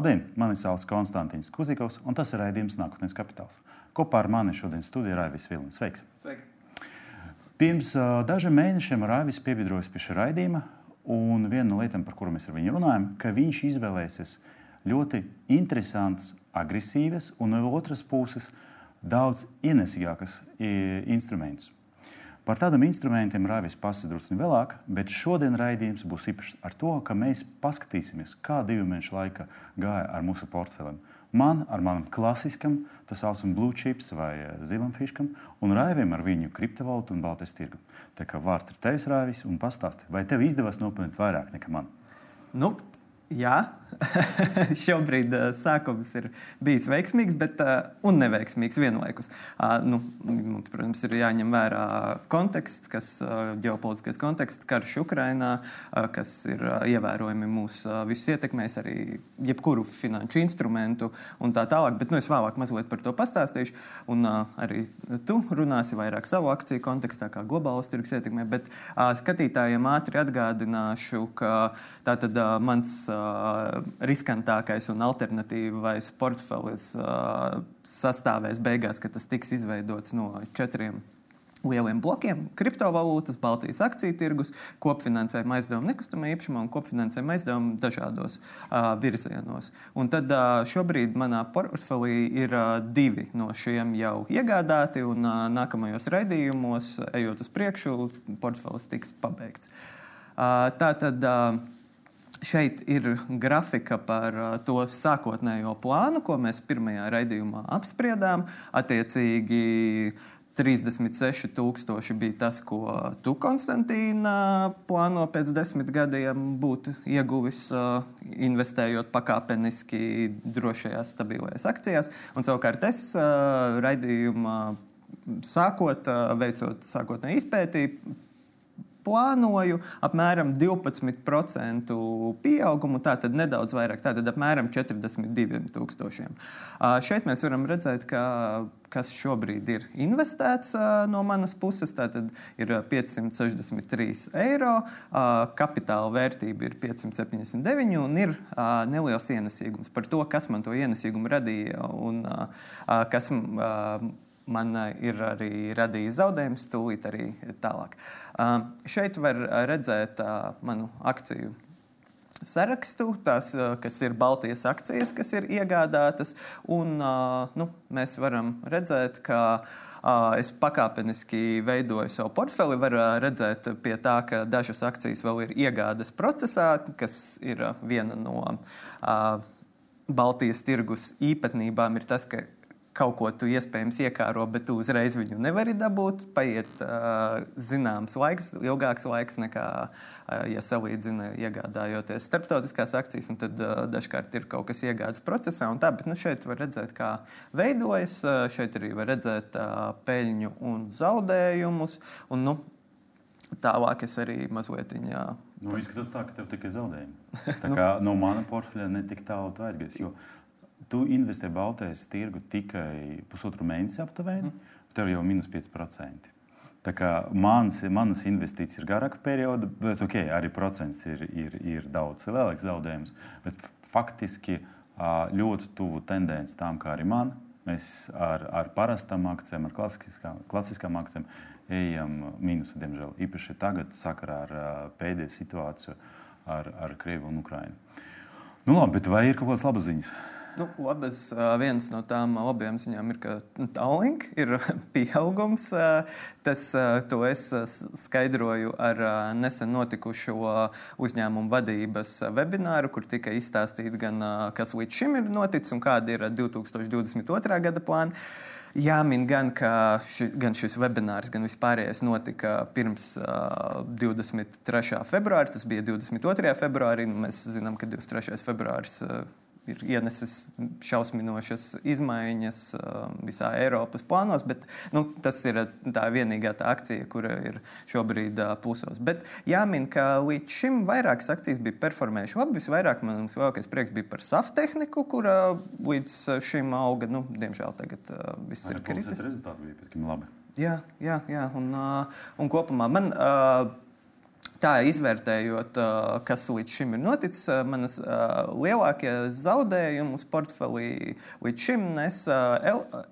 Labdien, mani sauc Konstants Kuzikovs, un tas ir raidījums Nākotnes kapitāls. Kopā ar mani šodien studijā Raivis Vilnis. Sveiks! Sveiki. Pirms uh, dažiem mēnešiem Raivis piebiedrojas pie šī raidījuma, un viena no lietām, par kurām mēs ar viņu runājam, ka viņš izvēlēsies ļoti interesantas, agresīvas un no otras puses daudz ienesīgākas instrumentus. Par tādiem instrumentiem Rāvis pasadrusni vēlāk, bet šodien raidījums būs īpašs ar to, ka mēs paskatīsimies, kā divu mēnešu laikā gāja ar mūsu portfeliem. Man ar manam klasiskam, tas saucam blue chips vai zilam fiškam, un Raivim ar viņu kriptovalūtu un baltais tirgu. Tā kā vārds ir tevis, Rāvis, un pastāsti, vai tev izdevās nopelnīt vairāk nekā man? Nu, Jā, šobrīd uh, sākums ir bijis veiksmīgs, bet uh, un neveiksmīgs vienlaikus. Uh, nu, mums, protams, ir jāņem vērā konteksts, kas uh, ģeopolitiskais konteksts, karš Ukrainā, kas ir ievērojami mūs visus ietekmēs, arī jebkuru finanšu instrumentu un tā tālāk. Bet nu, es vēlāk mazliet par to pastāstīšu. Un arī tu runāsi vairāk savu akciju kontekstā, kā globālais tirgus ietekmē. Bet skatītājiem ātri atgādināšu, ka tātad uh, mans. Uh, riskantākais un alternatīvais portfelis sastāvēs beigās, kad tas tiks izveidots no četriem lieliem blokiem - kriptovalūtas, Baltijas akciju tirgus, kopfinansējuma aizdevuma nekustamā īpašumā un kopfinansējuma aizdevuma dažādos uh, virzienos. Un tad uh, šobrīd manā portfelī ir uh, divi no šiem jau iegādāti, un uh, nākamajos raidījumos, ejot uz priekšu, portfelis tiks pabeigts. Uh, tā tad. Uh, Šeit ir grafika par uh, to sākotnējo plānu, ko mēs pirmajā raidījumā apspriedām. Attiecīgi, 36,000 bija tas, ko tu, Konstantīna, plāno pēc desmit gadiem būt ieguvis, uh, investējot pakāpeniski drošajās, stabilajās akcijās. Un savukārt es uh, raidījumā sākot, veicot sākotnēju izpēti, plānoju apmēram 12% pieaugumu, tātad nedaudz vairāk, tātad apmēram 42,000. Šeit mēs varam redzēt, ka kas šobrīd ir investēts no manas puses. Tātad ir 563 eiro, kapitāla vērtība ir 579 un ir neliels ienesīgums par to, kas man to ienesīgumu radīja un kas man ir arī radījis zaudējumus, tūlīt arī tālāk. Šeit var redzēt manu akciju sarakstu, tās, kas ir Baltijas akcijas, kas ir iegādātas. Un, nu, mēs varam redzēt, ka es pakāpeniski veidoju savu portfeli. Var redzēt, tā, ka dažas akcijas vēl ir iegādes procesā, kas ir viena no Baltijas tirgus īpatnībām, ir tas, ka kaut ko tu iespējams iekāro, bet tu uzreiz viņu nevari dabūt. Paiet uh, zināms laiks, ilgāks laiks nekā, uh, ja salīdzina iegādājoties starptautiskās akcijas, un tad uh, dažkārt ir kaut kas iegādes procesā. Tā, bet nu, šeit var redzēt, kā veidojas. Uh, šeit arī var redzēt uh, peļņu un zaudējumus. Un, nu, tālāk es arī mazliet viņa. Nu, izskatās tā, ka tev tikai zaudējumi. Tā kā no mana portfeļa netik tālu aizies. Jo tu investē Baltijas tirgu tikai pusotru mēnesi aptuveni, mm. tev jau minus 5%. Tā kā mans, manas investīcijas ir garāka perioda, bet okay, arī procents ir, ir, ir daudz lielāks zaudējums. Bet faktiski ļoti tuvu tendenci tam, kā arī man. Mēs ar, ar parastām akcijām, ar klasiskām, klasiskām akcijām ejam mīnusā, diemžēl. Īpaši tagad, sakarā ar pēdējo situāciju ar, ar Krieviju un Ukrainu. Nu, labi, bet vai ir kaut kādas labas ziņas? Nu, labas, viens no tām labajām ziņām ir, ka nu, Tallink ir pieaugums. Tas, to es skaidroju ar nesen notikušo uzņēmumu vadības webināru, kur tika izstāstīts gan, kas līdz šim ir noticis un kādi ir 2022. gada plāni. Jāmin gan, ka šis, gan šis webinārs, gan vispārējais notika pirms uh, 23. februāra. Tas bija 22. februārī. Mēs zinām, ka 23. februāris uh, ir ienesis šausminošas izmaiņas um, visā Eiropas plānos, bet nu, tas ir tā vienīgā tā akcija, kura ir šobrīd uh, plusos. Bet jāmin, ka līdz šim vairākas akcijas bija performējušas labi. Visvairāk man lielākais prieks bija par SAF tehniku, kura līdz šim auga. Nu, diemžēl tagad uh, viss Vai ir kritis. Rezultāti bija tam labi. Jā, jā, jā. Un, uh, un kopumā man. Uh, Tā izvērtējot, kas līdz šim ir noticis, manas lielākie zaudējumus portfelī līdz šim nes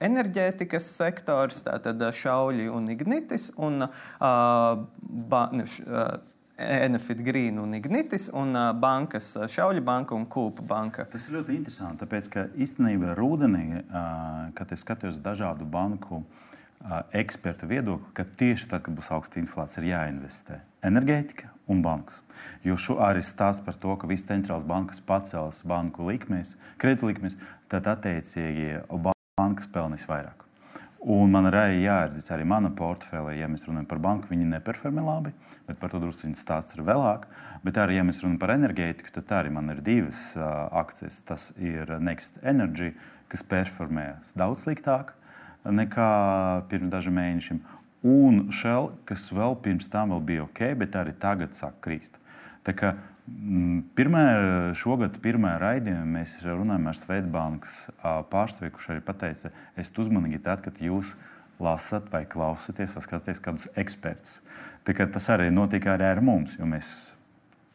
enerģētikas sektors, tātad šauļi un ignitis, un ba, ne, Enefit Green un Ignitis un bankas, Šauļa banka un Kūpa banka. Tas ir ļoti interesanti, tāpēc ka īstenībā rudenī, kad es skatījos dažādu banku ekspertu viedokli, ka tieši tad, kad būs augsta inflācija, ir jāinvestē enerģētika un bankas. Jo šo arī stāsta par to, ka visas centrālās bankas pacels banku likmes, kredītlikmes, tad attiecīgi bankas pelnīs vairāk. Un man arī jāredz arī mana portfelē, ja mēs runājam par banku, viņi neperformē labi bet par to drusku stāsts ir vēlāk. Bet arī, ja mēs runājam par enerģētiku, tad arī man ir divas uh, akcijas. Tas ir Next Energy, kas performējas daudz sliktāk nekā pirms dažiem mēnešiem. Un Shell, kas vēl pirms tam vēl bija ok, bet arī tagad sāk krīst. Tā kā mm, Pirmā, šogad, pirmā raidījumā mēs runājām ar Svetbānkas pārstāvju, kurš arī teica, esiet uzmanīgi tad, kad jūs lasat vai klausāties vai skatāties kādus ekspertus. Tas arī notika arī ar mums, jo mēs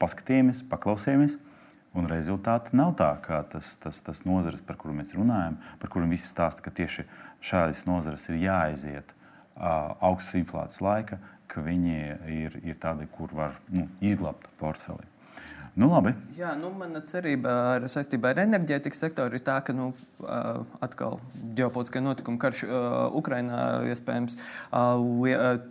paskatījāmies, paklausījāmies. Un rezultāti nav tā, kā tas, tas, tas nozares, par kurām mēs runājam, par kurām visi stāsta, ka tieši šādas nozares ir jāaiziet uh, augstas inflācijas laika, ka viņi ir, ir tādi, kur var nu, izglābt portfeli. Nu, labi. Jā, nu, mana cerība ar, saistībā ar enerģētikas sektoru ir tā, ka nu, atkal ģeopolitiskā notikuma karš uh, Ukrainā iespējams uh,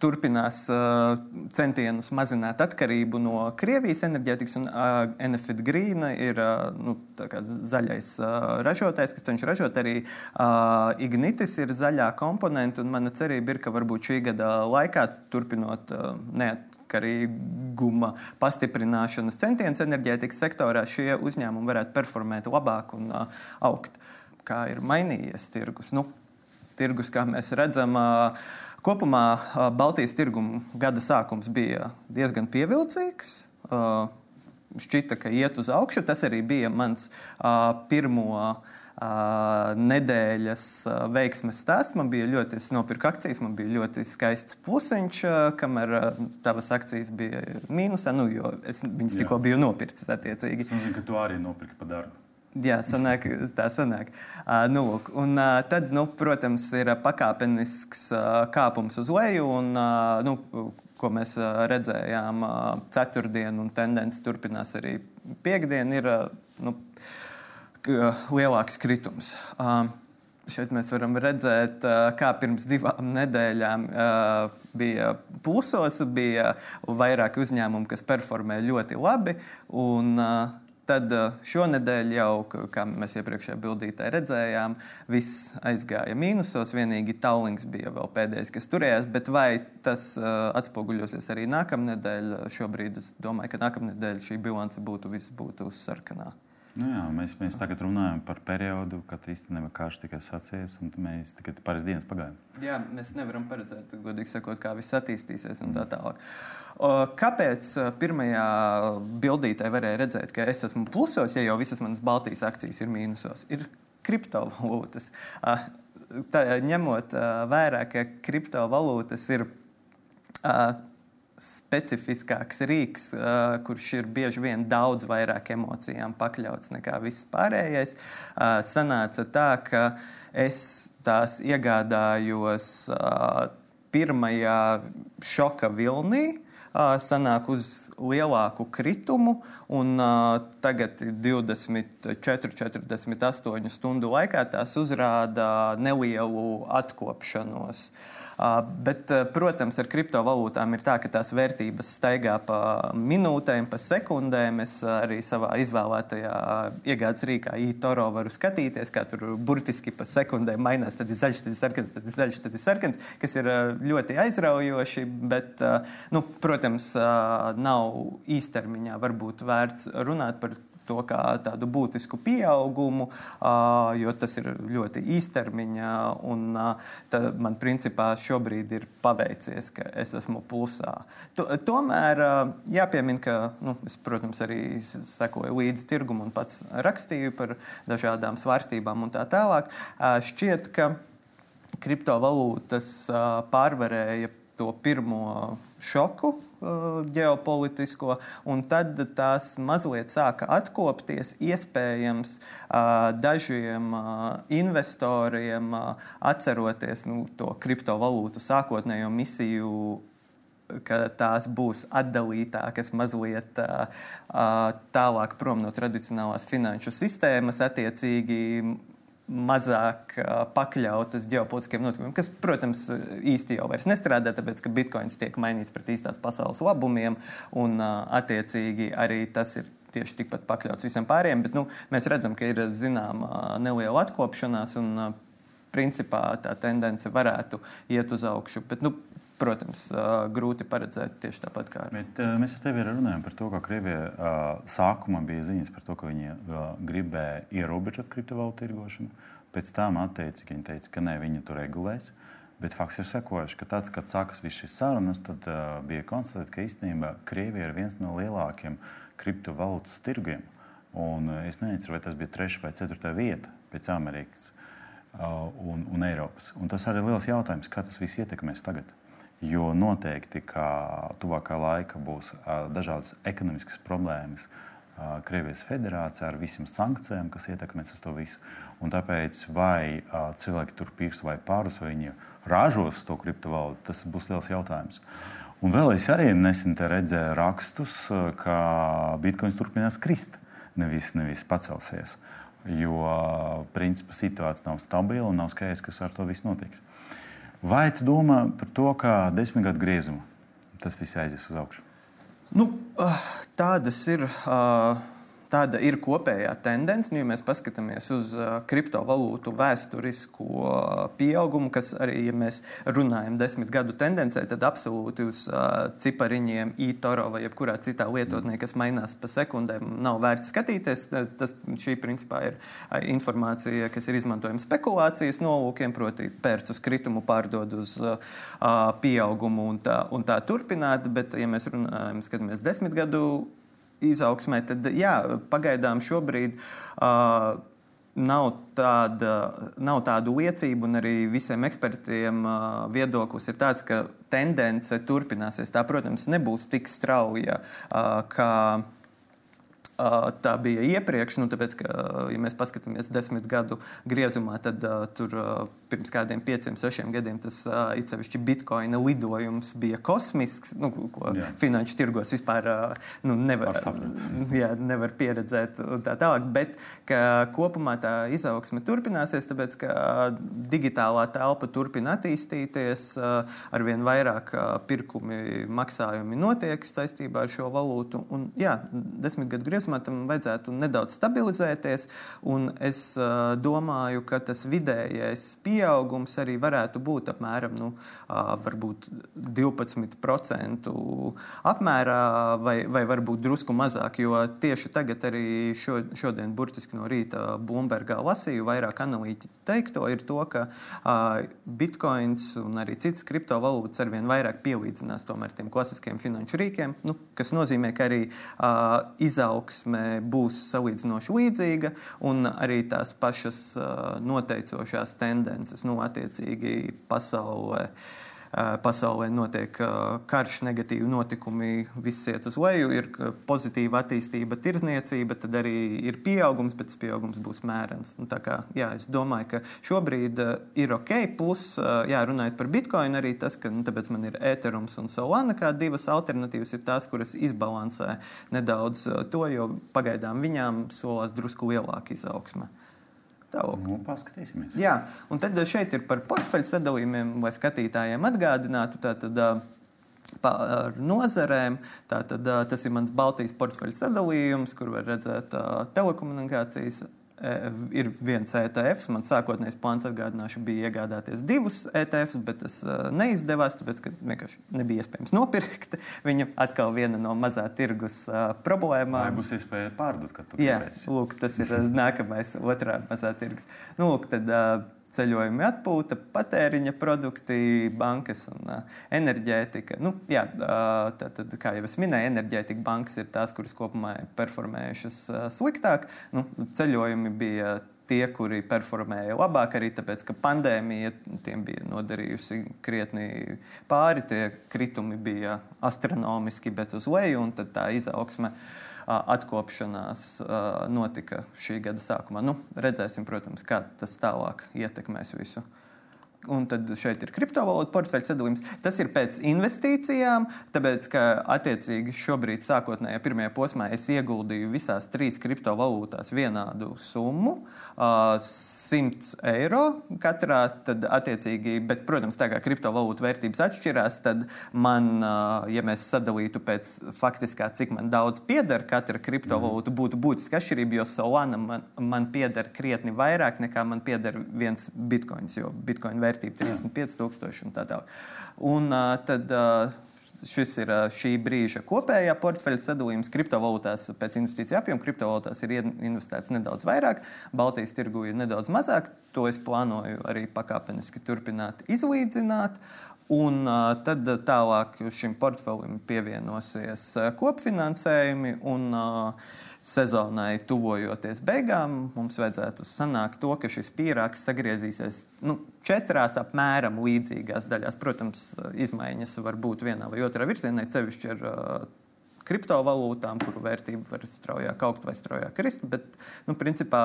turpinās uh, centienus mazināt atkarību no Krievijas enerģētikas, un uh, Enefit Green ir uh, nu, zaļais uh, ražotājs, kas cenšas ražot arī uh, Ignitis, ir zaļā komponente. Mana cerība ir, ka varbūt šī gada laikā, turpinot uh, neatkarīguma pastiprināšanas centienus enerģētikas sektorā, šie uzņēmumi varētu performēt labāk un uh, augt. Kā ir mainījies tirgus? Nu, tirgus, kā mēs redzam, uh, Kopumā Baltijas tirguma gada sākums bija diezgan pievilcīgs. Šķita, ka iet uz augšu. Tas arī bija mans pirmo nedēļas veiksmes stāsts. Man bija ļoti, es nopirku akcijas, man bija ļoti skaists plusiņš, kamēr tavas akcijas bija mīnusā, nu, jo es viņas tikko biju nopircis. Es nezinu, ka tu arī nopirki pa darbu. Jā, sanāk, tā sanāk. Uh, nu, lūk, un, uh, tad, nu, protams, ir pakāpenisks uh, kāpums uz leju, un, uh, nu, ko mēs uh, redzējām uh, ceturtdien, un tendence turpinās arī piekdien, ir uh, nu, lielāks kritums. Uh, Šeit mēs varam redzēt, kā pirms divām nedēļām bija plusos, bija vairāki uzņēmumi, kas performē ļoti labi. Un, Tad eh, šonadēļ jau, kā mēs iepriekšējā bildītē redzējām, viss aizgāja mīnusos. Vienīgi Taulings bija vēl pēdējais, kas turējās. Bet vai tas uh, atspoguļosies arī nākamnedēļ? Šobrīd es domāju, ka nākamnedēļ šī bilance būtu viss būtu sarkanā. Nu jā, mēs, mēs tagad runājam par periodu, kad īstenībā karš tikai sācies, un mēs tikai pāris dienas pagājām. Jā, mēs nevaram paredzēt, godīgi sakot, kā viss attīstīsies un tā tālāk. Kāpēc pirmajā bildītē varēja redzēt, ka es esmu plusos, ja jau visas manas Baltijas akcijas ir mīnusos? Ir kriptovalūtas. Tā, ņemot vērā, ka kriptovalūtas ir specifiskāks rīks, uh, kurš ir bieži vien daudz vairāk emocijām pakļauts nekā viss pārējais. Uh, sanāca tā, ka es tās iegādājos uh, pirmajā šoka vilnī. Sanāk uz lielāku kritumu, un uh, tagad 24, 48 stundu laikā tās uzrāda nelielu atkopšanos. Uh, Bet, protams, ar kriptovalūtām ir tā, ka tās vērtības staigā pa minūtēm, pa sekundēm. Es arī savā izvēlētajā iegādes rīkā e-toro varu skatīties, kā tur burtiski pa sekundēm mainās. Tad ir zaļš, tad ir sarkans, tad ir zaļš, tad ir sarkans, kas ir ļoti aizraujoši. Bet, nu, protams, nav īstermiņā varbūt vērts runāt par to kā tādu būtisku pieaugumu, jo tas ir ļoti īstermiņā. Un, man principā šobrīd ir paveicies, ka es esmu plusā. Tomēr jāpiemina, ka nu, es, protams, arī sekoju līdzi tirgumu un pats rakstīju par dažādām svārstībām un tā tālāk. Šķiet, ka kriptovalūtas pārvarēja to pirmo šoku ģeopolitisko, un tad tās mazliet sāka atkopties. Iespējams, dažiem investoriem atceroties nu, to kriptovalūtu sākotnējo misiju ka tās būs atdalītākas, mazliet uh, tālāk prom no tradicionālās finanšu sistēmas, attiecīgi mazāk uh, pakļautas ģeopolitiskiem notikumiem, kas, protams, īsti jau vairs nestrādā, tāpēc ka bitkoins tiek mainīts pret īstās pasaules labumiem, un uh, attiecīgi arī tas ir tieši tikpat pakļauts visam pārējiem. Bet nu, mēs redzam, ka ir zināma neliela atkopšanās, un principā tā tendence varētu iet uz augšu. Bet, nu, protams, grūti paredzēt tieši tāpat kā. Bet, mēs ar tevi runājam par to, ka Krievija sākumā bija ziņas par to, ka viņi gribēja ierobežot kriptovalūtu tirgošanu. Pēc tam attiecīgi viņi teica, ka ne, viņi to regulēs. Bet fakts ir sekojošs, ka tad, kad sākas visas šīs sarunas, tad uh, bija konstatēts, ka īstenībā Krievija ir viens no lielākajiem kriptovalūtas tirgiem. Un, uh, es nezinu, vai tas bija trešā vai ceturtā vieta pēc Amerikas uh, un, un Eiropas. Un tas arī ir liels jautājums, kā tas viss ietekmēs tagad. Jo noteikti, ka tuvākā laika būs dažādas ekonomiskas problēmas Krievijas federācijā ar visiem sankcijām, kas ietekmēs uz to visu. Un tāpēc, vai cilvēki tur pirks vai pārus, vai viņi ražos to kriptovalūtu, tas būs liels jautājums. Un vēl es arī nesen redzēju rakstus, ka bitkoins turpinās krist, nevis, nevis pacelsies. Jo principā situācija nav stabila un nav skaidrs, kas ar to viss notiks. Vai tu domā par to, kā desmit gadu griezumā tas viss aizies uz augšu? Nu, ah, tādas ir. Uh tāda ir kopējā tendence. Nu, ja mēs paskatāmies uz uh, kriptovalūtu vēsturisko pieaugumu, kas arī, ja mēs runājam desmit gadu tendencē, tad absolūti uz uh, cipariņiem, e-toro vai jebkurā citā lietotnē, kas mainās pa sekundēm, nav vērts skatīties. Tas šī principā ir uh, informācija, kas ir izmantojama spekulācijas nolūkiem, proti, pērc uz kritumu, pārdod uz pieaugumu un tā, un tā turpināt. Bet, ja mēs runājam, skatāmies desmit gadu izaugsmē, tad jā, pagaidām šobrīd. Uh, Nav, tāda, nav tādu liecību, un arī visiem ekspertiem uh, viedoklis ir tāds, ka tendence turpināsies. Tā, protams, nebūs tik strauja uh, kā tā bija iepriekš. Nu, tāpēc, ka, ja mēs paskatāmies desmit gadu griezumā, tad tur pirms kādiem pieciem, sešiem gadiem tas uh, īpaši bitkoina lidojums bija kosmisks, nu, ko jā. finanšu tirgos vispār nu, nevar, jā, nevar pieredzēt. Tā tālāk, bet kopumā tā izaugsme turpināsies, tāpēc ka digitālā telpa turpina attīstīties, arvien vairāk pirkumi, maksājumi notiek saistībā ar šo valūtu. Un, jā, desmit gadu griezumā tam vajadzētu nedaudz stabilizēties. Es uh, domāju, ka tas vidējais pieaugums arī varētu būt apmēram nu, uh, 12% apmērā, vai, vai varbūt drusku mazāk. Jo tieši tagad, arī šo, šodien, burtiski no rīta, Bloombergā lasīju vairāk analītiķu teikto, to, ka uh, bitkoins un arī citas kriptovalūtas arvien vairāk pielīdzinās tiem klasiskiem finanšu rīkiem, nu, kas nozīmē, ka arī uh, izaugs izaugsme būs salīdzinoši līdzīga, un arī tās pašas noteicošās tendences, nu, attiecīgi pasaulē. Pasaulē notiek karš, negatīvi notikumi, viss iet uz leju, ir pozitīva attīstība, tirzniecība, tad arī ir pieaugums, bet pieaugums būs mērens. Nu, kā, jā, es domāju, ka šobrīd ir ok. Plus, jā, runājot par bitkoinu, arī tas, ka nu, man ir Ethereum un Solana, kā divas alternatīvas, ir tās, kuras izbalansē nedaudz to, jo pagaidām viņām solās drusku lielāka izaugsme. Tālāk. Nu, paskatīsimies. Jā, un tad šeit ir par portfeļu sadalījumiem, lai skatītājiem atgādinātu. Tātad, Par nozarēm. Tātad, tas ir mans Baltijas portfeļu sadalījums, kur var redzēt telekomunikācijas, Eh, ir viens ETF. Man sākotnējais plāns atgādināšu, bija iegādāties divus ETFs, bet tas eh, neizdevās, tāpēc ka vienkārši nebija iespējams nopirkt. Viņu atkal viena no mazā tirgus uh, problēmām. Vai būs iespēja pārdot, kad tu Jā, lūk, tas ir nākamais, otrā mazā tirgus. Nu, lūk, tad, ceļojumi atpūta, patēriņa produkti, bankas un uh, enerģētika. Nu, jā, uh, tad, kā jau es minēju, enerģētika bankas ir tās, kuras kopumā ir performējušas uh, sliktāk. Nu, ceļojumi bija tie, kuri performēja labāk, arī tāpēc, ka pandēmija tiem bija nodarījusi krietni pāri. Tie kritumi bija astronomiski, bet uz leju, un tā izaugsme atkopšanās notika šī gada sākumā. Nu, redzēsim, protams, kā tas tālāk ietekmēs visu. Un tad šeit ir kriptovalūtu portfeļu sadalījums. Tas ir pēc investīcijām, tāpēc, ka attiecīgi šobrīd, sākotnējā pirmajā posmā, es ieguldīju visās trīs kriptovalūtās vienādu summu, uh, 100 eiro katrā. Tad, attiecīgi, bet, protams, tā kā kriptovalūtu vērtības atšķirās, tad man, ja mēs sadalītu pēc faktiskā, cik man daudz pieder katra kriptovalūta, būtu būtiska atšķirība, jo Solana man, man pieder krietni vairāk nekā man pieder viens bitkoins. Jo bitkoin vērtība 35,000 un tā tālāk. Un uh, tad. Uh, Šis ir šī brīža kopējā portfeļa sadalījums. Kriptovalūtās pēc investīciju apjoma kriptovalūtās ir investēts nedaudz vairāk, Baltijas tirgu ir nedaudz mazāk. To es plānoju arī pakāpeniski turpināt izlīdzināt. Un tad tālāk šim portfelim pievienosies kopfinansējumi. Un, uh, sezonai tuvojoties beigām, mums vajadzētu sanākt to, ka šis pīrāgs sagriezīsies nu, četrās apmēram līdzīgās daļās. Protams, izmaiņas var būt vienā vai otrā virzienā, cevišķi ar uh, kriptovalūtām, kuru vērtība var straujāk augt vai straujāk krist. Bet, nu, principā,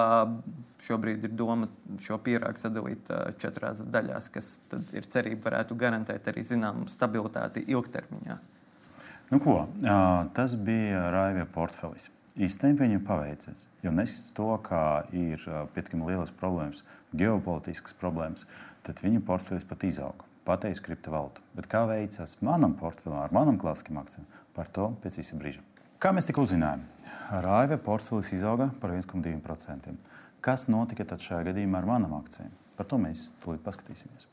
šobrīd ir doma šo pīrāgu sadalīt četrās daļās, kas ir cerība varētu garantēt arī zināmu stabilitāti ilgtermiņā. Nu, ko, tas bija Raivija portfelis. Īstenībā viņam paveicies. Jo neskatoties to, ka ir pietiekami lielas problēmas, ģeopolitiskas problēmas, tad viņa portfeļs pat izauga. Pateicis kriptovalūtu. Bet kā veicas manam portfelim, ar manam klasiskiem akcijiem, par to pēc īsa brīža. Kā mēs tikko uzzinājām, Raiva portfelis izauga par 1,2%. Kas notika tad šajā gadījumā ar manām akcijiem? Par to mēs tūlīt paskatīsimies.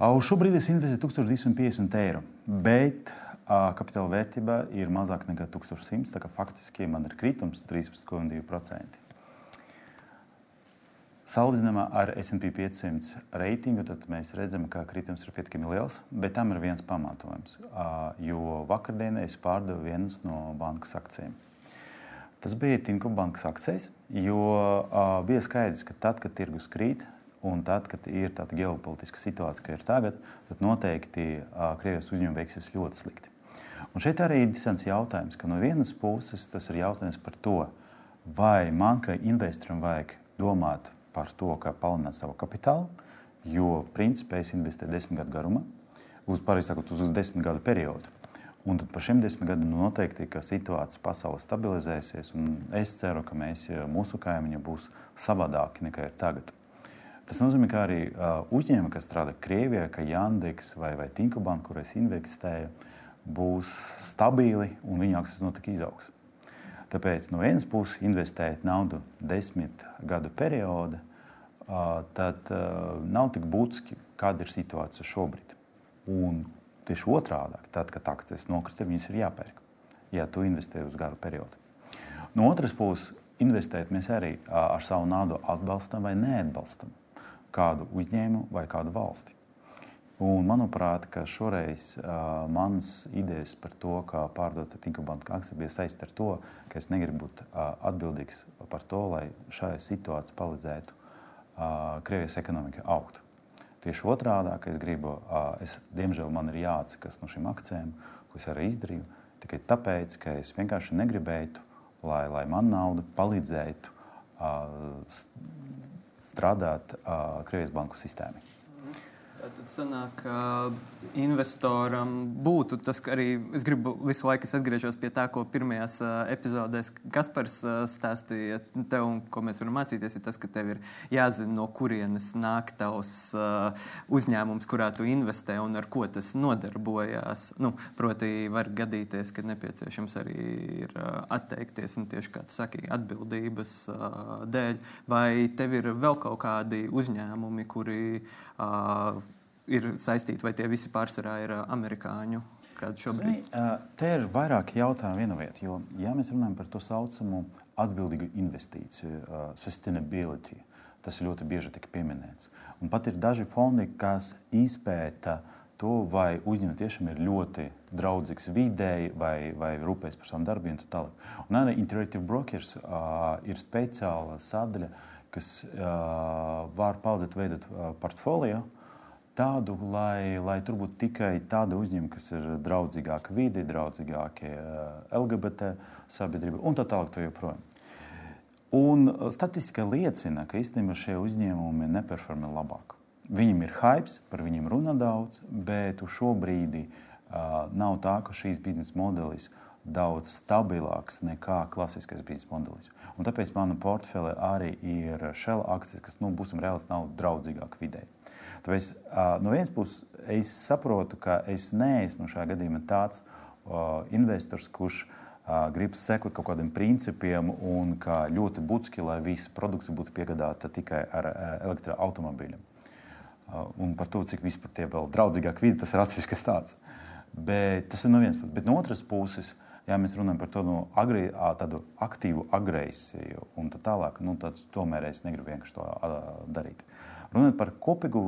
Uz šo brīdi es investēju 1250 eiro, bet kapitāla vērtība ir mazāk nekā 1100. Tā kā faktiski man ir kritums 13,2%. Salīdzinājumā ar SP 500 reitingu mēs redzam, ka kritums ir pietiekami liels, bet tam ir viens pamatojums. Jo vakardienā es pārdevu vienas no bankas akcijiem. Tas bija Tinko bankas akcijas, jo bija skaidrs, ka tad, kad tirgus krīt, Un tad, kad ir tāda ģeopolitiska situācija, kā ir tagad, tad noteikti Krievijas uzņēmumi veiksies ļoti slikti. Un šeit arī ir interesants jautājums, ka no vienas puses tas ir jautājums par to, vai man kā investoram vajag domāt par to, kā palielināt savu kapitālu, jo principā es investēju desmit gadu garumā, uz, sakot, uz, desmit gadu periodu. Un tad par šiem desmit gadiem nu, noteikti situācija pasaulē stabilizēsies. Es ceru, ka mēs, mūsu kaimiņi būs savādāki nekā ir tagad. Tas nozīmē, ka arī uh, uzņēmumi, kas strādā Krievijā, kā Jandeks vai, vai Tinkobanka, kur es investēju, uh, būs stabili un viņa akcijas noteikti izaugs. Tāpēc no vienas puses investēt naudu desmit gadu periodā, tad nav tik būtiski, kāda ir situācija šobrīd. Un tieši otrādi, tad, kad akcijas nokrita, viņas ir jāpērk, ja tu investē uz garu periodu. No otras puses, investēt mēs arī ar savu naudu atbalstam vai neatbalstam kādu uzņēmumu vai kādu valsti. Un, manuprāt, šoreiz uh, manas idejas par to, kā pārdot Tinkobanka akciju, bija saistīta ar to, ka es negribu būt uh, atbildīgs par to, lai šajā situācijā palīdzētu uh, Krievijas ekonomikai augt. Tieši otrādi, ka es gribu, uh, es, diemžēl man ir jāatsakās no šīm akcijām, ko es arī izdarīju, tikai tāpēc, ka es vienkārši negribētu, lai, lai man nauda palīdzētu uh, strādāt uh, Krievijas banku sistēmai. Tad sanāk, ka investoram būtu tas, ka arī es gribu visu laiku atgriezties pie tā, ko pirmajās epizodēs Kaspars stāstīja. Tev, un ko mēs varam mācīties, ir tas, ka tev ir jāzina, no kurienes nāk tavs uzņēmums, kurā tu investē un ar ko tas nodarbojās. Nu, proti, var gadīties, ka nepieciešams arī ir atteikties un tieši kā tu saki, atbildības dēļ. Vai tev ir vēl kaut kādi uzņēmumi, kuri ir saistīti, vai tie visi pārsvarā ir amerikāņu? Zini, te ir vairāk jautājumu viena vieta, jo, ja mēs runājam par to saucamo atbildīgu investīciju, uh, sustainability, tas ļoti bieži tiek pieminēts. Un pat ir daži fondi, kas izpēta to, vai uzņēmumi tiešām ir ļoti draudzīgs videi, vai, vai rūpējas par savām darbiem. Un arī Interactive Brokers uh, ir speciāla sadaļa, kas uh, var palīdzēt veidot uh, portfolio. Tādu, lai, lai tur būtu tikai tādi uzņēmumi, kas ir draudzīgāki vidi, draudzīgākie uh, LGBT sabiedrība un tā tālāk. Tā. Un statistika liecina, ka īstenībā šie uzņēmumi neperformē labāk. Viņiem ir hype, par viņiem runā daudz, bet šo brīdi uh, nav tā, ka šīs biznesa modelis ir daudz stabilāks nekā klasiskais biznesa modelis. Un tāpēc mana portfele arī ir šāda akcijas, kas, nu, būsim reāls, nav draudzīgāka vidē. Tāpēc uh, no vienas puses es saprotu, ka es neesmu šajā gadījumā tāds uh, investors, kurš uh, grib sekot kaut kādiem principiem un ka ļoti būtiski, lai visa produkcija būtu piegādāta tikai ar uh, elektroautomobīļiem. Uh, un par to, cik vispār tie vēl draudzīgāk vidi, tas ir atsevišķs tāds. Bet tas ir no vienas puses. Bet no otras puses, uh, ja mēs runājam par tādu, agri, tādu aktīvu agresiju un tā tālāk, nu, tad tomēr es negribu vienkārši to darīt. Runājot par kopīgu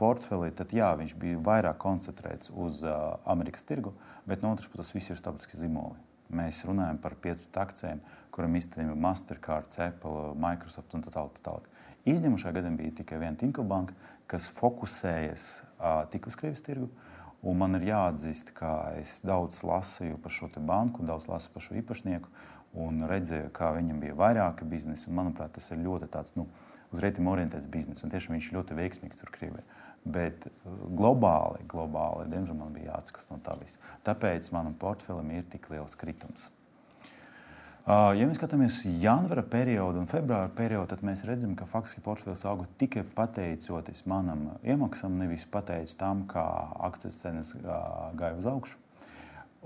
portfeli, tad jā, viņš bija vairāk koncentrēts uz uh, Amerikas tirgu, bet no otras puses viss ir starptautiskie zīmoli. Mēs runājam par pieciem akcijiem, kuriem īstenībā Mastercard, Apple, Microsoft un tā tālāk. Tā tālāk. Izņemušā gadījumā bija tikai viena Tinko banka, kas fokusējas uh, tik uz Krievijas tirgu, uh, Un man ir jāatzīst, ka es daudz lasīju par šo banku, daudz lasīju par šo īpašnieku un redzēju, kā viņam bija vairāki biznesi. Un, manuprāt, tas ir ļoti tāds, nu, uz rētiem orientēts bizness. Un tiešām viņš ļoti veiksmīgs tur Krievijā. Bet uh, globāli, globāli, diemžēl, man bija jāatskas no tā visa. Tāpēc manam portfelim ir tik liels kritums. Ja mēs skatāmies janvāra periodu un februāra periodu, tad mēs redzam, ka faktiski portfels auga tikai pateicoties manam iemaksam, nevis pateicoties tam, kā akcijas cenas gāja uz augšu.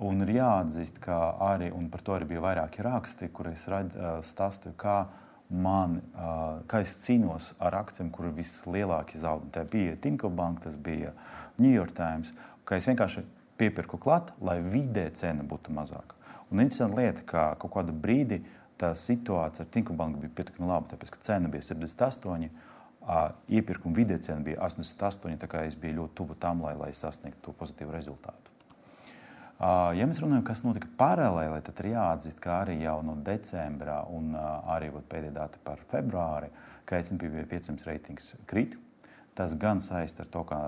Un ir jāatzīst, ka arī, un par to arī bija vairāki raksti, kur es stāstīju, kā, man, kā es cīnos ar akcijiem, kur ir vislielākie zaudējumi. Tā bija Tinko Bank, tas bija New York Times, es vienkārši piepirku klāt, lai vidē cena būtu mazāka. Un interesanti lieta, ka kaut kādu brīdi tā situācija ar Tinku banku bija pietiekami laba, tāpēc, ka cena bija 78, iepirkuma vidē cena bija 88, tā kā es biju ļoti tuvu tam, lai, lai sasniegtu to pozitīvu rezultātu. Ja mēs runājam, kas notika paralēli, tad ir jāatzīst, ka arī jau no decembra un arī pēdējā data par februāri, ka S&P 500 reitings krīt. Tas gan saistīts ar to, ka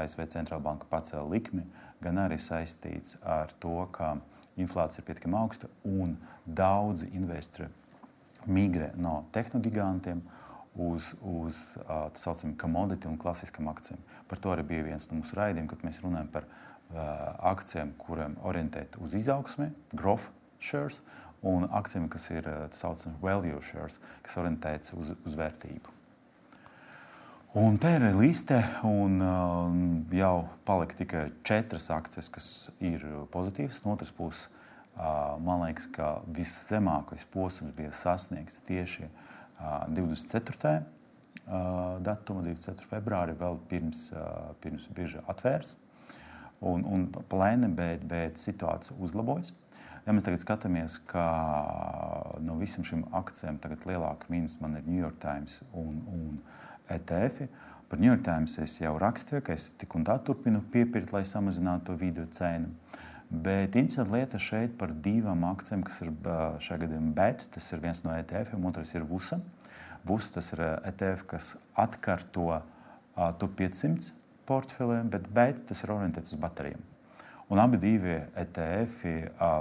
ASV centrāla banka pacēla likmi, gan arī saistīts ar to, ka inflācija ir pietiekami augsta un daudzi investori migrē no tehnogigantiem uz, uz tā saucamiem commodity un klasiskām akcijām. Par to arī bija viens no mūsu raidījumiem, kad mēs runājam par uh, akcijām, kuriem orientēti uz izaugsmi, growth shares, un akcijām, kas ir tā saucamie value shares, kas orientēts uz, uz vērtību. Un te ir liste, un uh, jau palika tikai četras akcijas, kas ir pozitīvas. No otras puses, uh, man liekas, ka viszemākais posms bija sasniegts tieši uh, 24. Uh, datuma, 24. februārī, vēl pirms, uh, pirms bieža atvērs. Un, un plēni, bet, bet situācija uzlabojas. Ja mēs tagad skatāmies, ka no visām šīm akcijām tagad lielāka mīnus man ir New York Times un, un ETF. Par New York Times es jau rakstīju, ka es tik un tā turpinu piepirkt, lai samazinātu to video cenu. Bet interesanti lieta šeit par divām akcijām, kas ir šajā gadījumā BET. Tas ir viens no ETF, un otrs ir VUSA. VUSA tas ir ETF, kas atkārto uh, to 500 portfeliem, bet BET tas ir orientēts uz baterijām. Un abi divi ETF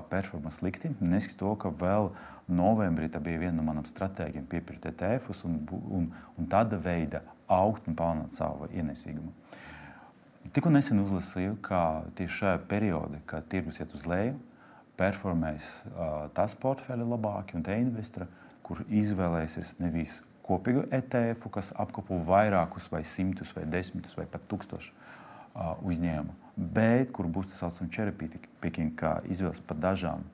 performē slikti. Neskatoties to, ka vēl novembrī tā bija viena no manām stratēģiem piepirkt ETF-us un, un, un tāda veida augt un palielināt savu ienesīgumu. Tikko nesen uzlasīju, ka tieši šajā periodā, kad tirgus iet uz leju, performēs uh, tas portfeļi labāki un te investori, kur izvēlēsies nevis kopīgu ETF, kas apkopo vairākus, vai simtus, vai desmitus, vai pat tūkstošus uh, uzņēmumu, bet kur būs tas saucamais cherry picking, kā izvēles par dažām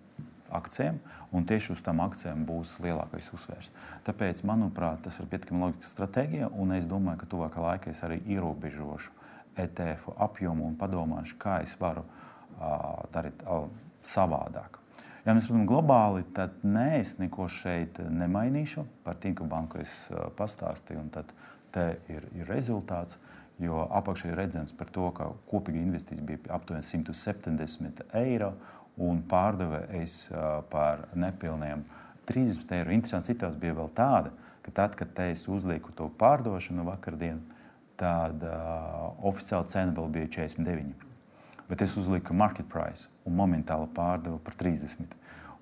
akcijām, un tieši uz tām akcijām būs lielākais uzsvers. Tāpēc, manuprāt, tas ir pietiekami loģiska stratēģija, un es domāju, ka tuvākā laikā es arī ierobežošu ETF apjomu un padomāšu, kā es varu uh, darīt uh, savādāk. Ja mēs runājam globāli, tad nē, es neko šeit nemainīšu. Par Tinku banku es pastāstīju, un tad ir, ir rezultāts. Jo apakšā ir redzams to, ka kopīga investīcija bija aptuveni 170 eiro, un pārdeva es par nepilniem 30 eiro. Interesanti situācija bija vēl tāda, ka tad, kad es uzlieku to pārdošanu vakardienu, tad uh, oficiāla cena vēl bija 49. Bet es uzliku market price un momentāli pārdevu par 30.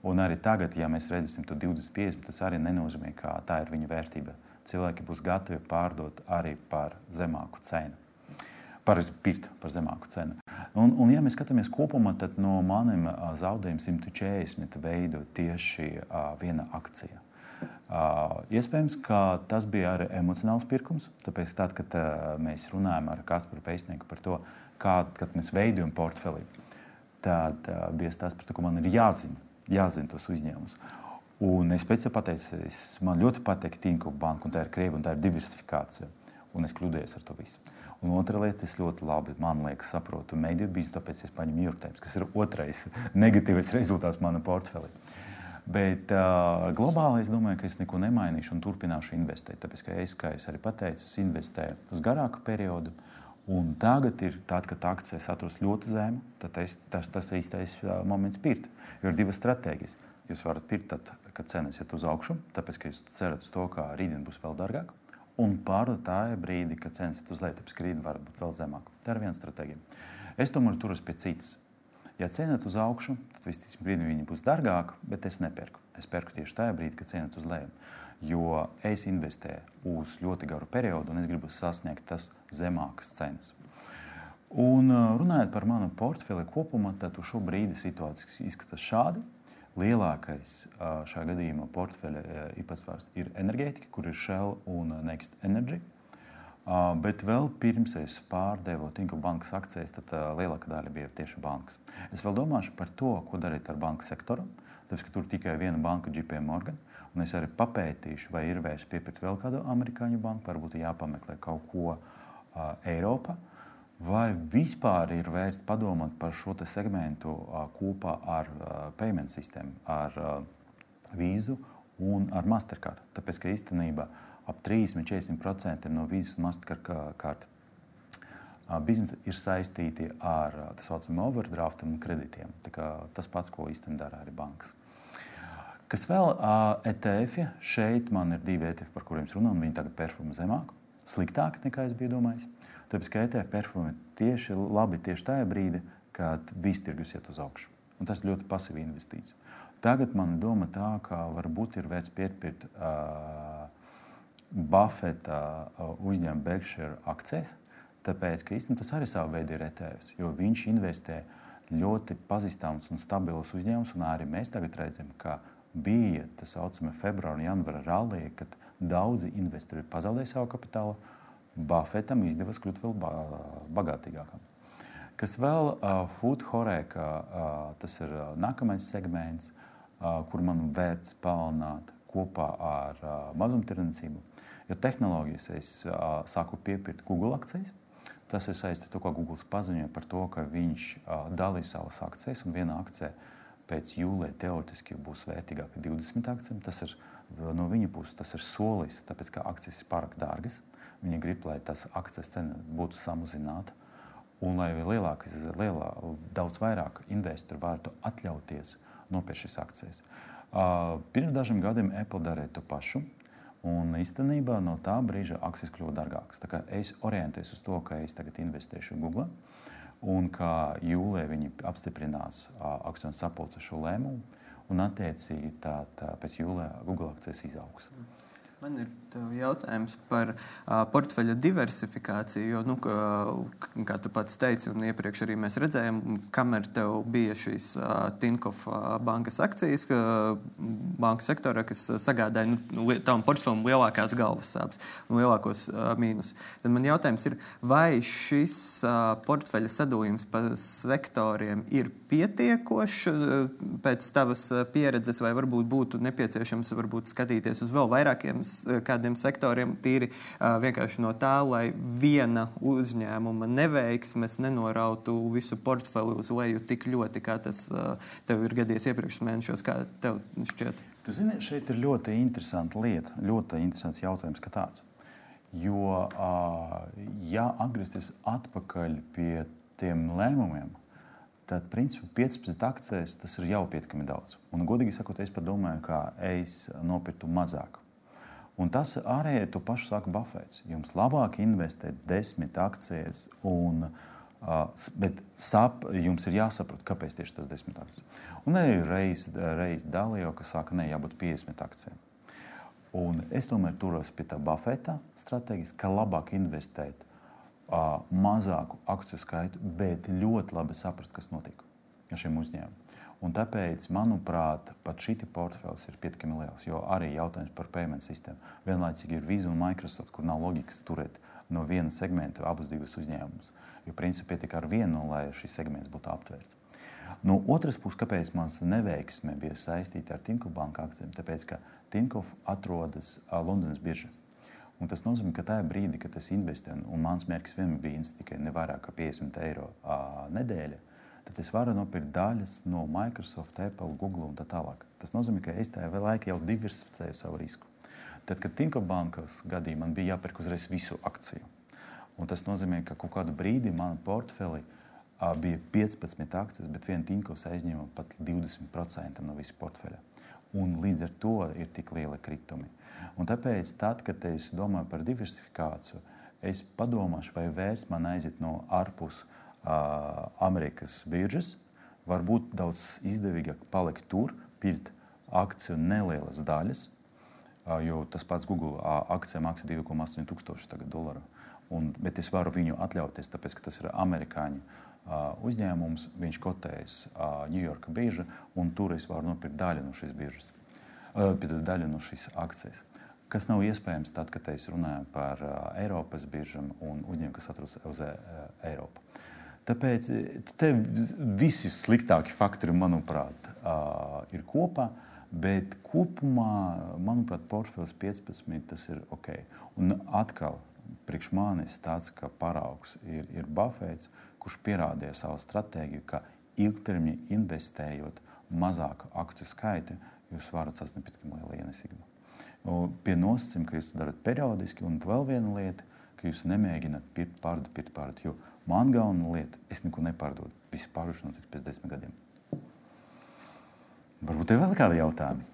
Un arī tagad, ja mēs redzēsim to 20, 50, tas arī nenozīmē, ka tā ir viņa vērtība. Cilvēki būs gatavi pārdot arī par zemāku cenu. Par pirkt par zemāku cenu. Un, un ja mēs skatāmies kopumā, tad no maniem zaudējumiem 140 veido tieši uh, viena akcija. Uh, iespējams, ka tas bija arī emocionāls pirkums. Tāpēc, tad, kad uh, mēs runājam ar Kasparu Pēcnieku par to, kā mēs veidojam portfeli, tad uh, bija tas, par ka man ir jāzina, jāzina tos uzņēmumus. Un es pēc tam pateicu, es, man ļoti patīk Tinkoff banka, un tā ir Krievija, un tā ir diversifikācija. Un es kļūdījos ar to visu. Un otra lieta, es ļoti labi, man liekas, saprotu mediju biznesu, tāpēc es York Times, kas ir otrais negatīvais rezultāts manam portfelim. Bet uh, globāli es domāju, ka es neko nemainīšu un turpināšu investēt. Tāpēc, ka es, kā es arī pateicu, es investēju uz garāku periodu. Un tagad ir tāds, ka akcijas atrodas ļoti zemu, tad es, tas, tas ir īstais moments pirkt. Jo ir divas stratēģijas. Jūs varat pirkt, tad, kad cenas iet uz augšu, tāpēc, ka jūs cerat uz to, ka rītdien būs vēl dārgāk. Un pārdot tajā brīdī, kad cenas iet uz leju, tāpēc, ka rītdien var būt vēl zemāk. Tā ir viena stratēģija. Es tomēr turos pie citas. Ja cena uz augšu, tad visticamāk brīdī viņi būs dārgāki, bet es nepērku. Es pērku tieši tajā brīdī, kad cena uz leju. Jo es investēju uz ļoti garu periodu, un es gribu sasniegt tas zemākas cenas. Un runājot par manu portfeli kopumā, tad uz šo brīdi situācija izskatās šādi. Lielākais šajā gadījumā portfeļa īpatsvars ir enerģētika, kur ir Shell un Next Energy. Bet vēl pirms es pārdevu Tinku bankas akcijas, tad lielākā daļa bija tieši bankas. Es vēl domāšu par to, ko darīt ar banku sektoru. Tāpēc, ka tur tikai viena banka, JP Morgan. Un es arī papētīšu, vai ir vērts piepirkt vēl kādu amerikāņu banku, varbūt jāpameklē kaut ko uh, Eiropā. Vai vispār ir vērts padomāt par šo segmentu uh, kopā ar uh, payment sistēmu, ar uh, vīzu un ar Mastercard? Tāpēc, ka īstenībā ap 30-40% no visas Mastercard biznesa ir saistīti ar tā saucamiem overdraftiem un kredītiem. Tas pats, ko īstenībā dara arī bankas. Kas vēl ETF? -ja? Šeit man ir divi ETF, par kuriem un viņi tagad performē zemāk, sliktāk nekā es biju domājis. Tāpēc, ka ETF performē tieši labi tieši tajā brīdī, kad viss tirgus iet uz augšu. Un tas ir ļoti pasīvi investīcija. Tagad man doma tā, ka varbūt ir vērts piepirkt uh, Buffeta uzņēma Berkshire akcijas, tāpēc, ka īstenībā tas arī savā veidā ir ETF, jo viņš investē ļoti pazīstams un stabils uzņēmums, un arī mēs tagad redzam, ka bija tā saucamā februāra un janvāra rallija, kad daudzi investori pazaudēja savu kapitālu. Buffetam izdevās kļūt vēl bagātīgākam. Kas vēl uh, Food Horeka, uh, tas ir uh, nākamais segments, uh, kur man vērts palielināt kopā ar uh, mazumtirdzniecību. Jo tehnoloģijas es uh, sāku piepirkt Google akcijas. Tas ir saistīts ar to, ka Google paziņoja par to, ka viņš uh, dalīs savas akcijas, un viena akcija pēc jūlijā teorētiski būs vērtīgāka par 20 akcijiem. Tas ir no viņa puses tas ir solis, tāpēc ka akcijas ir pārāk dārgas. Viņi grib, lai tas akcijas cena būtu samazināta. Un lai lielākas, lielā, daudz vairāk investori varētu atļauties nopirkt šīs akcijas. Uh, pirms dažiem gadiem Apple darīja to pašu. Un īstenībā no tā brīža akcijas kļuva dārgākas. Es orientējos uz to, ka es tagad investēšu Google un ka jūlijā viņi apstiprinās akciju sapulces šo lēmumu. Un attiecīgi tā, tā pēc jūlijā Google akcijas izaugs. Man ir jautājums par uh, portfeļa diversifikāciju. Jo, nu, kā, kā tu pats teici, un iepriekš arī mēs redzējām, kamēr tev bija šīs uh, Tinkoff bankas akcijas, ka banka sektorā, kas sagādāja nu, tavam portfeļam lielākās galvas sāpes un lielākos uh, mīnus. Tad man jautājums ir, vai šis uh, portfeļa sadalījums pa sektoriem ir pietiekošs uh, pēc tavas pieredzes, vai varbūt būtu nepieciešams varbūt skatīties uz vēl vairākiem kādiem sektoriem, tīri vienkārši no tā, lai viena uzņēmuma neveiksmes nenorautu visu portfeli uz leju tik ļoti, kā tas tev ir gadījies iepriekšējos mēnešos. Kā tev šķiet? Tu zini, šeit ir ļoti interesanta lieta, ļoti interesants jautājums, ka tāds. Jo, ja atgriezties atpakaļ pie tiem lēmumiem, tad principā 15 akcijas tas ir jau pietiekami daudz. Un, godīgi sakot, es pat domāju, ka es nopirktu mazāk. Un tas arī tu pašu saka Buffets. Jums labāk investēt desmit akcijas, un, bet sap, jums ir jāsaprot, kāpēc tieši tas desmit akcijas. Un arī reiz, reiz dalīju, ka saka, ne, jābūt 50 akcijām. Un es tomēr turos pie tā Buffeta stratēģijas, ka labāk investēt uh, mazāku akciju skaitu, bet ļoti labi saprast, kas notiek ar šiem uzņēmumiem. Un tāpēc, manuprāt, pat šī portfelis ir pietiekami liels. Jo arī jautājums par payment sistēmu. Vienlaicīgi ir Visa un Microsoft, kur nav loģikas turēt no viena segmenta abus divus uzņēmumus. Jo principā pietiek ar vienu, lai šis segments būtu aptvērts. No otras puses, kāpēc mans neveiksme bija saistīta ar Tinkoff banka akcijiem? Tāpēc, ka Tinkoff atrodas Londonas biržā. Un tas nozīmē, ka tajā brīdī, kad es investēju, un mans mērķis vienmēr bija tikai ne vairāk kā 50 eiro nedēļā, tad es varu nopirkt daļas no Microsoft, Apple, Google un tā tālāk. Tas nozīmē, ka es tajā laikā jau diversificēju savu risku. Tad, kad Tinko bankas gadījumā man bija jāpērk uzreiz visu akciju, un tas nozīmē, ka kaut kādu brīdi manā portfelī bija 15 akcijas, bet viena Tinkovs aizņēma pat 20% no visa portfeļa. Un līdz ar to ir tik liela kritumi. Un tāpēc, tad, kad es domāju par diversifikāciju, es padomāšu, vai vērts man aiziet no ārpuses Amerikas biržas, var būt daudz izdevīgāk palikt tur, pirkt akciju nelielas daļas, jo tas pats Google akcija maksā 2,8 tūkstoši dolāru. Un, bet es varu viņu atļauties, tāpēc ka tas ir amerikāņu uh, uzņēmums. Viņš kotējas uh, Ņujorka birža, un tur es varu nopirkt daļu no šīs biržas, uh, daļu no šīs akcijas. Kas nav iespējams tad, kad es runāju par uh, Eiropas biržām un uzņēmumu, kas atrodas uz uh, Eiropu. Tāpēc te visi sliktākie faktori, manuprāt, ir kopā. Bet kopumā, manuprāt, portfels 15 tas ir ok. Un atkal, priekš manis tāds, ka paraugs ir, ir Buffets, kurš pierādīja savu stratēģiju, ka ilgtermiņā investējot mazāku akciju skaitu, jūs varat sasniegt pietiekami lielu ienesīgumu. Pie nosacījuma, ka jūs to darat periodiski, un vēl viena lieta, ka jūs nemēģināt pirkt, pārdot, pirkt, pārdot. Man galvenā lieta, es neko nepārdodu. Visu pārdošanu notiks pēc desmit gadiem. Varbūt tev vēl kādi jautājumi?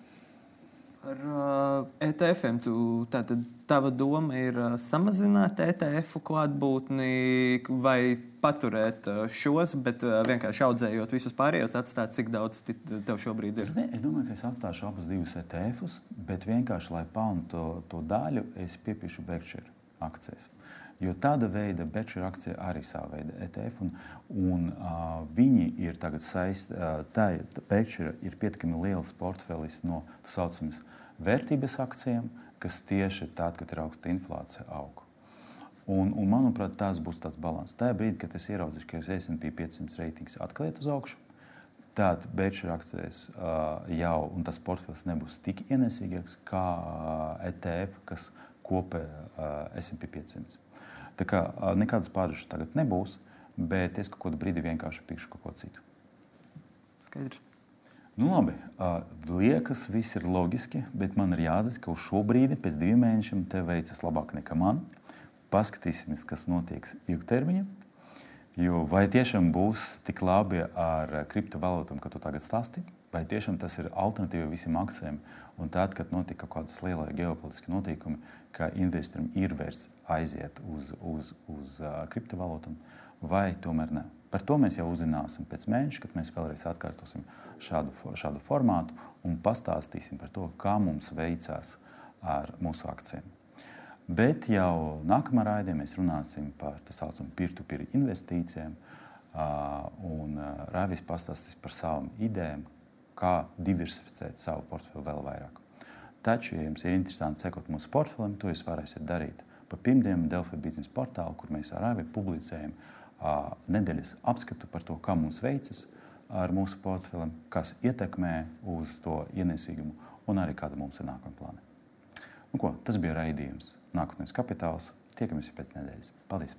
Ar uh, ETF-iem tu, tātad, tava doma ir uh, samazināt ETF klātbūtni vai paturēt uh, šos, bet uh, vienkārši audzējot visus pārējos, atstāt, cik daudz tev šobrīd ir? Ne, es domāju, ka es atstāšu abus divus ETF-us, bet vienkārši, lai pelnu to, to daļu, es piepiešu Berkshire akcijas. Jo tāda veida Berkshire akcija arī savā veidā ETF, un, un uh, viņi ir tagad saistīti. Uh, Berkshire ir pietiekami liels portfelis no tā saucamas vērtības akcijām, kas tieši tad, kad ir augsta inflācija, aug. Un, un, manuprāt, tas būs tāds līdzsvars. Tajā brīdī, kad es ieraudzīšu, ka SP 500 reitings atkal iet uz augšu, tad Berkshire akcijas uh, jau, un tas portfels nebūs tik ienesīgāks kā uh, ETF, kas kopē uh, SP 500. Tā kā nekādas pārāžas tagad nebūs, bet es kaut kādu brīdi vienkārši pikšu kaut ko citu. Skaidrs. Nu, labi, liekas, viss ir loģiski, bet man ir jāatzīst, ka uz šo brīdi, pēc diviem mēnešiem, tev veicas labāk nekā man. Paskatīsimies, kas notiks ilgtermiņā. Jo vai tiešām būs tik labi ar kriptovalūtām, kā tu tagad stāstīji, vai tiešām tas ir alternatīva visiem akcijiem? Un tad, kad notika kaut kādas lielas ģeopolitiskas notikumi, ka investoram ir vērts aiziet uz, uz, uz uh, kriptovalūtām, vai tomēr ne. Par to mēs jau uzzināsim pēc mēneša, kad mēs vēlreiz atkārtosim šādu, šādu formātu un pastāstīsim par to, kā mums veicās ar mūsu akcijiem. Bet jau nākamā raidījumā mēs runāsim par tā saucamu peer-to-peer investīcijām, un Rāvis pastāstīs par savām idejām, kā diversificēt savu portfeli vēl vairāk. Taču, ja jums ir interesanti sekot mūsu portfelim, to jūs varēsiet darīt pa pirmdienu Delfi biznesa portālu, kur mēs ar Rāvi publicējam uh, nedēļas apskatu par to, kā mums veicas ar mūsu portfelim, kas ietekmē uz to ienesīgumu un arī kāda mums ir nākamā plāna. Nu, ko, tas bija raidījums Nākotnes kapitāls. Tiekamies pēc nedēļas. Paldies!